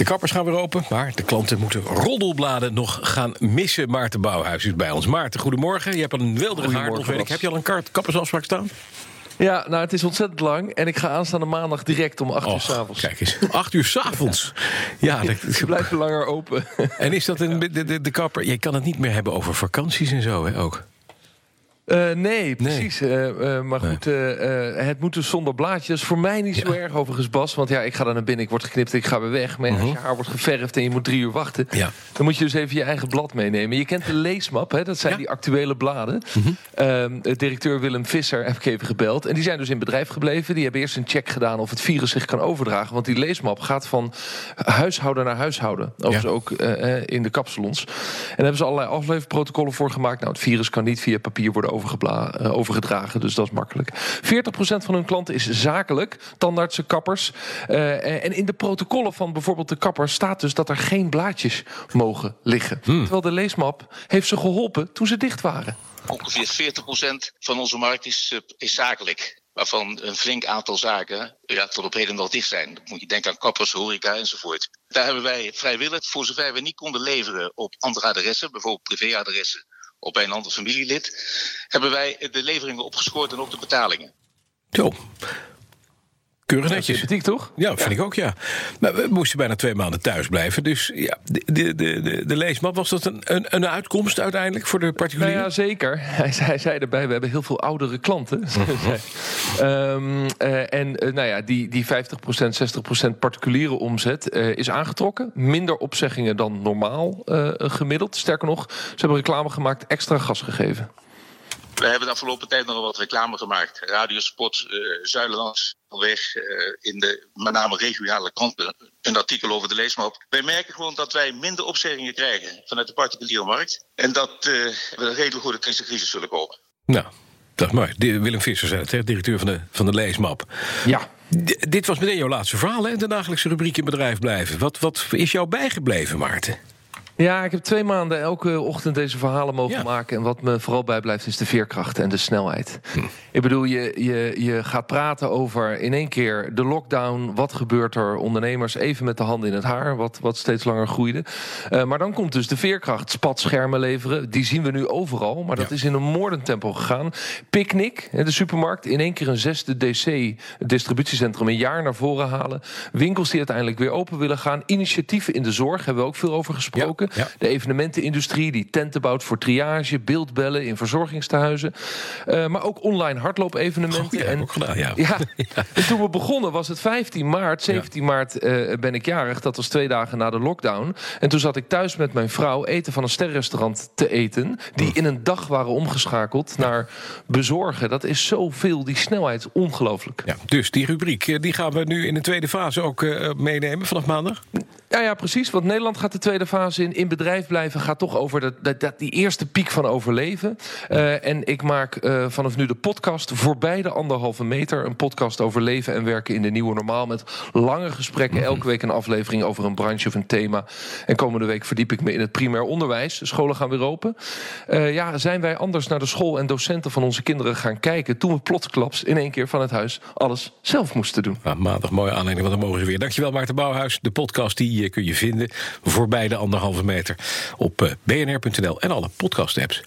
De kappers gaan weer open, maar de klanten moeten roddelbladen nog gaan missen. Maarten Bouwhuis is bij ons. Maarten, goedemorgen. Je hebt een wilderige ik. Heb je al een kaart kappersafspraak staan? Ja, nou, het is ontzettend lang. En ik ga aanstaande maandag direct om 8 uur s'avonds. Kijk eens, 8 uur s'avonds. Ja, dat, Ze blijven langer open. en is dat een, de, de, de kapper? Je kan het niet meer hebben over vakanties en zo, hè, ook. Eh, nee, precies. Eh, eh, maar goed, het moet dus zonder blaadjes. Voor mij niet zo Ja. erg overigens, Bas. Want ja, ik ga dan naar binnen, ik word geknipt, ik ga weer weg. Maar als je haar wordt geverfd en je moet drie uur wachten... Mhm. Ja. dan moet je dus even je eigen blad meenemen. Je kent de leesmap, hè? dat zijn Ja. die actuele bladen. Mhm. Ehm, directeur Willem Visser heb ik even gebeld. En die zijn dus in bedrijf gebleven. Die hebben eerst een check gedaan of het virus zich kan overdragen. Want die leesmap gaat van huishouden naar huishouden. Overigens ook in de kapsalons. En daar hebben ze allerlei afleverprotocollen voor gemaakt. Nou, het virus kan niet via papier worden overgebla- eh, overgedragen, dus dat is makkelijk. 40% van hun klanten is zakelijk, tandartsen, kappers. Eh, en in de protocollen van bijvoorbeeld de kappers staat dus dat er geen blaadjes mogen liggen. Terwijl de leesmap heeft ze geholpen toen ze dicht waren. Ongeveer 40% van onze markt is, eh, is zakelijk. Waarvan een flink aantal zaken ja, tot op heden nog dicht zijn. Dan moet je denken aan kappers, horeca enzovoort. Daar hebben wij vrijwillig, voor zover we niet konden leveren op andere adressen, bijvoorbeeld privéadressen bij een ander familielid, hebben wij de leveringen opgeschoord en ook de betalingen. Zo. Keurig netjes. Sympathiek toch? Ja, vind ik ook, ja. Maar we moesten bijna twee maanden thuis blijven. Dus ja, de, de, de, de, leesmap, was dat een, een, een uitkomst uiteindelijk voor de Nou particulieren? ja, zeker. Hij zei, hij zei erbij, we hebben heel veel oudere klanten. Mhm. Ehm, eh, en eh, nou ja, die, die 50%, 60% particuliere omzet eh, is aangetrokken. Minder opzeggingen dan normaal eh, gemiddeld. Sterker nog, ze hebben reclame gemaakt, extra gas gegeven. We hebben de afgelopen tijd nog wat reclame gemaakt. Radiospot, uh, weg uh, in de met name regionale kranten een artikel over de leesmap. Wij merken gewoon dat wij minder opzeggingen krijgen vanuit de particuliere markt. En dat uh, we redelijk goed uit deze crisis zullen komen. Nou, dat is mooi. De, Willem Visser zei het, hè, directeur van de, van de leesmap. Ja. D dit was meteen jouw laatste verhaal, hè? De dagelijkse rubriek in bedrijf blijven. Wat, wat is jou bijgebleven, Maarten? Ja, ik heb twee maanden elke ochtend deze verhalen mogen Ja. maken. En wat me vooral bijblijft is de veerkracht en de snelheid. Ik bedoel, je, je, je gaat praten over in één keer de lockdown. Wat gebeurt er? Ondernemers even met de handen in het haar, wat, wat steeds langer groeide. Uh, maar dan komt dus de veerkracht. Spatschermen leveren, die zien we nu overal. Maar dat Ja. is in een moordend tempo gegaan. Picnic, de supermarkt, in één keer een zesde DC, distributiecentrum, een jaar naar voren halen. Winkels die uiteindelijk weer open willen gaan. Initiatieven in de zorg, hebben we ook veel over gesproken. Ja, ja. De evenementenindustrie die tenten bouwt voor triage, beeldbellen in verzorgingstehuizen. Uh, maar ook online hardloop-evenementen. Oh, ja, ook gedaan, ja. Ja, en toen we begonnen was het 15 maart. 17 maart eh, ben ik jarig. Dat was twee dagen na de lockdown. En toen zat ik thuis met mijn vrouw eten van een sterrenrestaurant te eten. Die in een dag waren omgeschakeld naar bezorgen. Dat is zoveel, die snelheid, ongelooflijk. Ja, dus die rubriek eh, die gaan we nu in de tweede fase ook uh, meenemen vanaf maandag. Ja, ja, precies. Want Nederland gaat de tweede fase in. In bedrijf blijven gaat toch over dat, dat, dat die eerste piek van overleven. Uh, en ik maak uh, vanaf nu de podcast voorbij de anderhalve meter. Een podcast over leven en werken in de nieuwe normaal. Met lange gesprekken. Elke week een aflevering over een branche of een thema. En komende week verdiep ik me in het primair onderwijs. De scholen gaan weer open. Uh, ja, zijn wij anders naar de school en docenten van onze kinderen gaan kijken. Toen we plotsklaps in één keer van het huis alles zelf moesten doen. Nou, maandag mooie aanleiding, want dan mogen ze weer. Dankjewel Maarten Bouwhuis. De podcast die kun je vinden voorbij de anderhalve meter op bnr.nl en alle podcast apps.